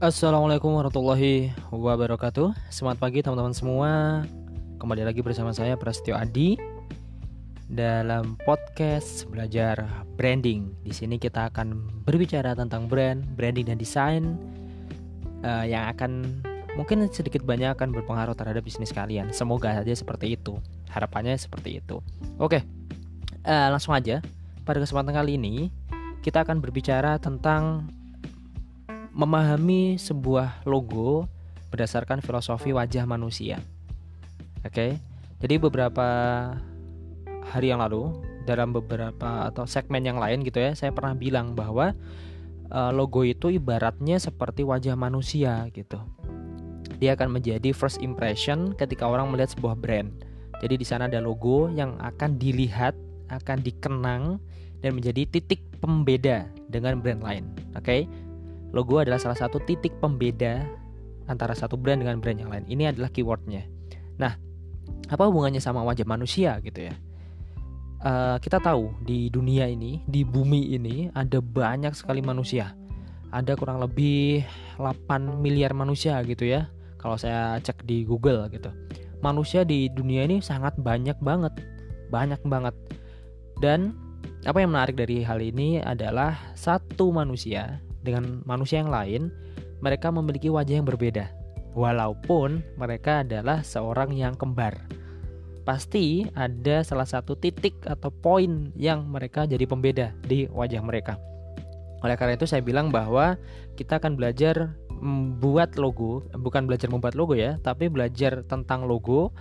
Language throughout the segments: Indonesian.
Assalamualaikum warahmatullahi wabarakatuh. Selamat pagi teman-teman semua. Kembali lagi bersama saya Prasetyo Adi dalam podcast belajar branding. Di sini kita akan berbicara tentang brand, branding dan desain uh, yang akan mungkin sedikit banyak akan berpengaruh terhadap bisnis kalian. Semoga saja seperti itu. Harapannya seperti itu. Oke, uh, langsung aja. Pada kesempatan kali ini kita akan berbicara tentang memahami sebuah logo berdasarkan filosofi wajah manusia. Oke, okay? jadi beberapa hari yang lalu dalam beberapa atau segmen yang lain gitu ya, saya pernah bilang bahwa uh, logo itu ibaratnya seperti wajah manusia gitu. Dia akan menjadi first impression ketika orang melihat sebuah brand. Jadi di sana ada logo yang akan dilihat, akan dikenang dan menjadi titik pembeda dengan brand lain. Oke, okay? Logo adalah salah satu titik pembeda antara satu brand dengan brand yang lain. Ini adalah keywordnya. Nah, apa hubungannya sama wajah manusia gitu ya? Uh, kita tahu di dunia ini, di bumi ini ada banyak sekali manusia. Ada kurang lebih 8 miliar manusia gitu ya. Kalau saya cek di Google gitu. Manusia di dunia ini sangat banyak banget. Banyak banget. Dan apa yang menarik dari hal ini adalah satu manusia dengan manusia yang lain, mereka memiliki wajah yang berbeda. Walaupun mereka adalah seorang yang kembar. Pasti ada salah satu titik atau poin yang mereka jadi pembeda di wajah mereka. Oleh karena itu saya bilang bahwa kita akan belajar membuat logo, bukan belajar membuat logo ya, tapi belajar tentang logo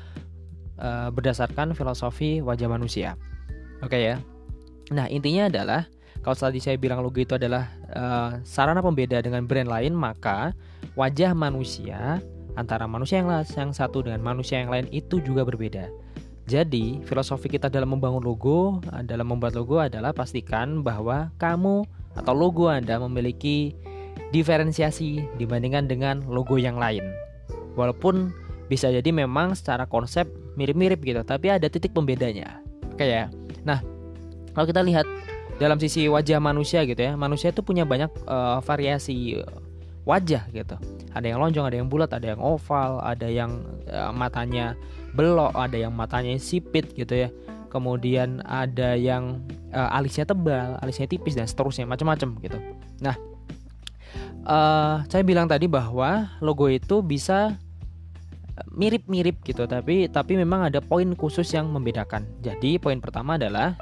uh, berdasarkan filosofi wajah manusia. Oke ya. Nah, intinya adalah kalau tadi saya bilang logo itu adalah uh, sarana pembeda dengan brand lain, maka wajah manusia antara manusia yang, yang satu dengan manusia yang lain itu juga berbeda. Jadi, filosofi kita dalam membangun logo, eh, dalam membuat logo adalah pastikan bahwa kamu atau logo Anda memiliki diferensiasi dibandingkan dengan logo yang lain. Walaupun bisa jadi memang secara konsep mirip-mirip gitu, tapi ada titik pembedanya. Oke ya. Nah, kalau kita lihat dalam sisi wajah manusia gitu ya. Manusia itu punya banyak uh, variasi wajah gitu. Ada yang lonjong ada yang bulat ada yang oval ada yang uh, matanya belok ada yang matanya sipit gitu ya. Kemudian ada yang uh, alisnya tebal alisnya tipis dan seterusnya macam-macam gitu. Nah uh, saya bilang tadi bahwa logo itu bisa mirip-mirip gitu tapi tapi memang ada poin khusus yang membedakan. Jadi poin pertama adalah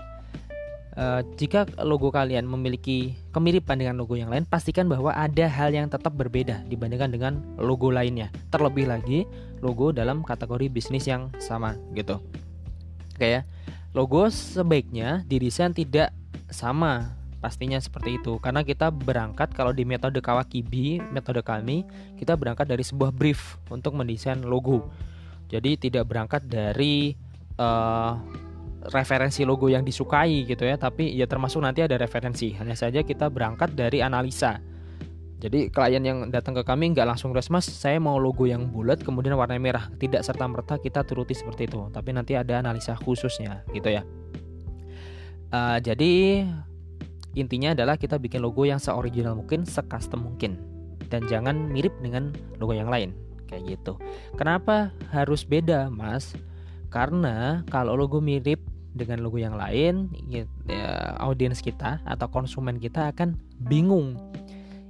Uh, jika logo kalian memiliki kemiripan dengan logo yang lain, pastikan bahwa ada hal yang tetap berbeda dibandingkan dengan logo lainnya. Terlebih lagi logo dalam kategori bisnis yang sama gitu. Oke ya. Logo sebaiknya didesain tidak sama pastinya seperti itu karena kita berangkat kalau di metode Kawakibi, metode kami, kita berangkat dari sebuah brief untuk mendesain logo. Jadi tidak berangkat dari uh, referensi logo yang disukai gitu ya. Tapi ya termasuk nanti ada referensi. Hanya saja kita berangkat dari analisa. Jadi klien yang datang ke kami nggak langsung res mas saya mau logo yang bulat kemudian warna merah. Tidak serta merta kita turuti seperti itu. Tapi nanti ada analisa khususnya gitu ya. Uh, jadi intinya adalah kita bikin logo yang seoriginal mungkin secustom mungkin. Dan jangan mirip dengan logo yang lain. Kayak gitu. Kenapa harus beda mas? Karena kalau logo mirip dengan logo yang lain, ya, ya, audiens kita atau konsumen kita akan bingung.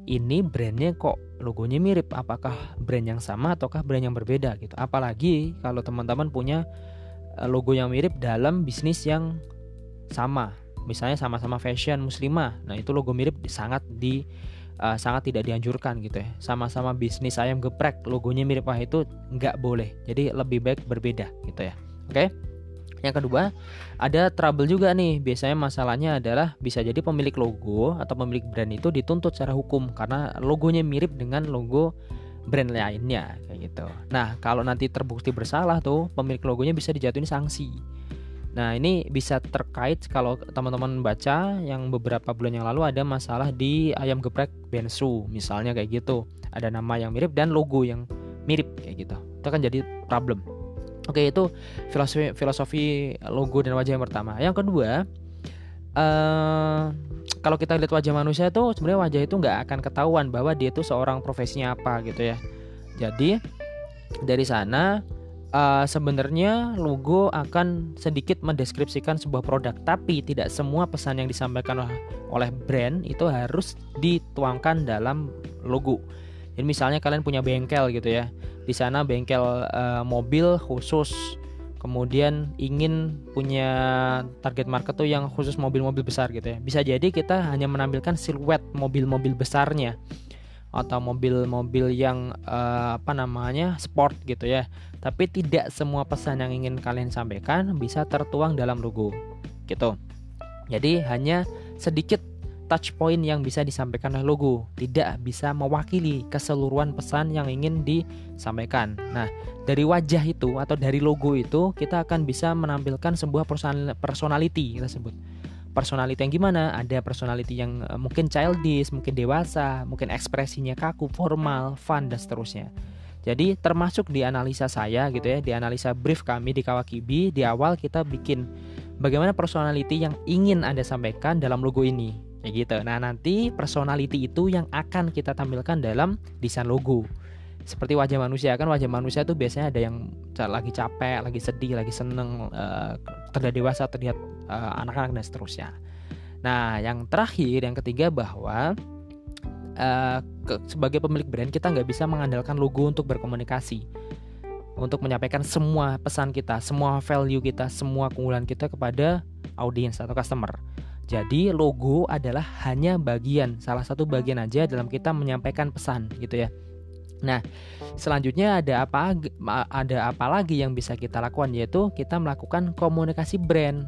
Ini brandnya kok logonya mirip? Apakah brand yang sama ataukah brand yang berbeda gitu? Apalagi kalau teman-teman punya eh, logo yang mirip dalam bisnis yang sama, misalnya sama-sama fashion muslimah. Nah itu logo mirip sangat di uh, sangat tidak dianjurkan gitu ya. Sama-sama bisnis ayam geprek, logonya mirip wah itu nggak boleh. Jadi lebih baik berbeda gitu ya. Oke? Okay? Yang kedua, ada trouble juga nih. Biasanya masalahnya adalah bisa jadi pemilik logo atau pemilik brand itu dituntut secara hukum karena logonya mirip dengan logo brand lainnya kayak gitu. Nah, kalau nanti terbukti bersalah tuh, pemilik logonya bisa dijatuhin sanksi. Nah, ini bisa terkait kalau teman-teman baca yang beberapa bulan yang lalu ada masalah di ayam geprek Bensu, misalnya kayak gitu. Ada nama yang mirip dan logo yang mirip kayak gitu. Itu kan jadi problem. Oke, itu filosofi filosofi logo dan wajah yang pertama. Yang kedua, uh, kalau kita lihat wajah manusia itu sebenarnya wajah itu nggak akan ketahuan bahwa dia itu seorang profesinya apa gitu ya jadi dari sana uh, sebenarnya logo akan sedikit mendeskripsikan sebuah produk, tapi tidak semua pesan yang disampaikan oleh brand itu harus dituangkan dalam logo. Jadi misalnya kalian punya bengkel gitu ya, di sana bengkel uh, mobil khusus, kemudian ingin punya target market tuh yang khusus mobil-mobil besar gitu ya. Bisa jadi kita hanya menampilkan siluet mobil-mobil besarnya atau mobil-mobil yang uh, apa namanya sport gitu ya. Tapi tidak semua pesan yang ingin kalian sampaikan bisa tertuang dalam logo gitu. Jadi hanya sedikit touch point yang bisa disampaikan oleh logo, tidak bisa mewakili keseluruhan pesan yang ingin disampaikan. Nah, dari wajah itu atau dari logo itu kita akan bisa menampilkan sebuah personality kita sebut. Personality yang gimana? Ada personality yang uh, mungkin childish mungkin dewasa mungkin ekspresinya kaku formal fun dan seterusnya. Jadi termasuk di analisa saya gitu ya di analisa brief kami di Kawakibi di awal kita bikin bagaimana personality yang ingin anda sampaikan dalam logo ini ya gitu nah nanti personality itu yang akan kita tampilkan dalam desain logo seperti wajah manusia kan wajah manusia itu biasanya ada yang lagi capek, lagi sedih, lagi seneng, uh, terlihat dewasa, terlihat uh, anak-anak dan seterusnya. Nah, yang terakhir, yang ketiga bahwa ke, sebagai pemilik brand kita nggak bisa mengandalkan logo untuk berkomunikasi, untuk menyampaikan semua pesan kita, semua value kita, semua keunggulan kita kepada audiens atau customer. Jadi logo adalah hanya bagian, salah satu bagian aja dalam kita menyampaikan pesan gitu ya. Nah, selanjutnya ada apa ada apa lagi yang bisa kita lakukan yaitu kita melakukan komunikasi brand.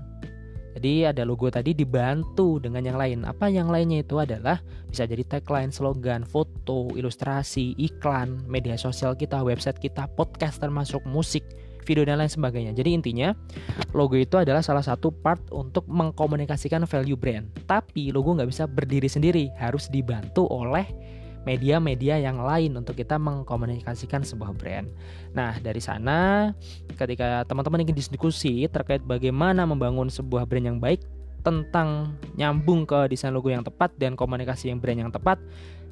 Jadi ada logo tadi dibantu dengan yang lain. Apa yang lainnya itu adalah bisa jadi tagline, slogan, foto, ilustrasi, iklan, media sosial kita, website kita, podcast termasuk musik, video dan lain sebagainya. Jadi intinya logo itu adalah salah satu part untuk mengkomunikasikan value brand. Tapi logo nggak bisa berdiri sendiri, harus dibantu oleh media-media yang lain untuk kita mengkomunikasikan sebuah brand. Nah, dari sana ketika teman-teman ingin diskusi terkait bagaimana membangun sebuah brand yang baik tentang nyambung ke desain logo yang tepat dan komunikasi yang brand yang tepat,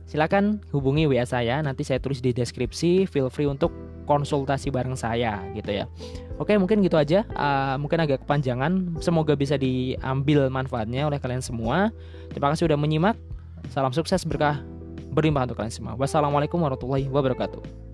silakan hubungi WA saya. Nanti saya tulis di deskripsi. Feel free untuk konsultasi bareng saya gitu ya. Oke, mungkin gitu aja. Uh, mungkin agak kepanjangan. Semoga bisa diambil manfaatnya oleh kalian semua. Terima kasih sudah menyimak. Salam sukses berkah berlimpah untuk kalian semua. Wassalamualaikum warahmatullahi wabarakatuh.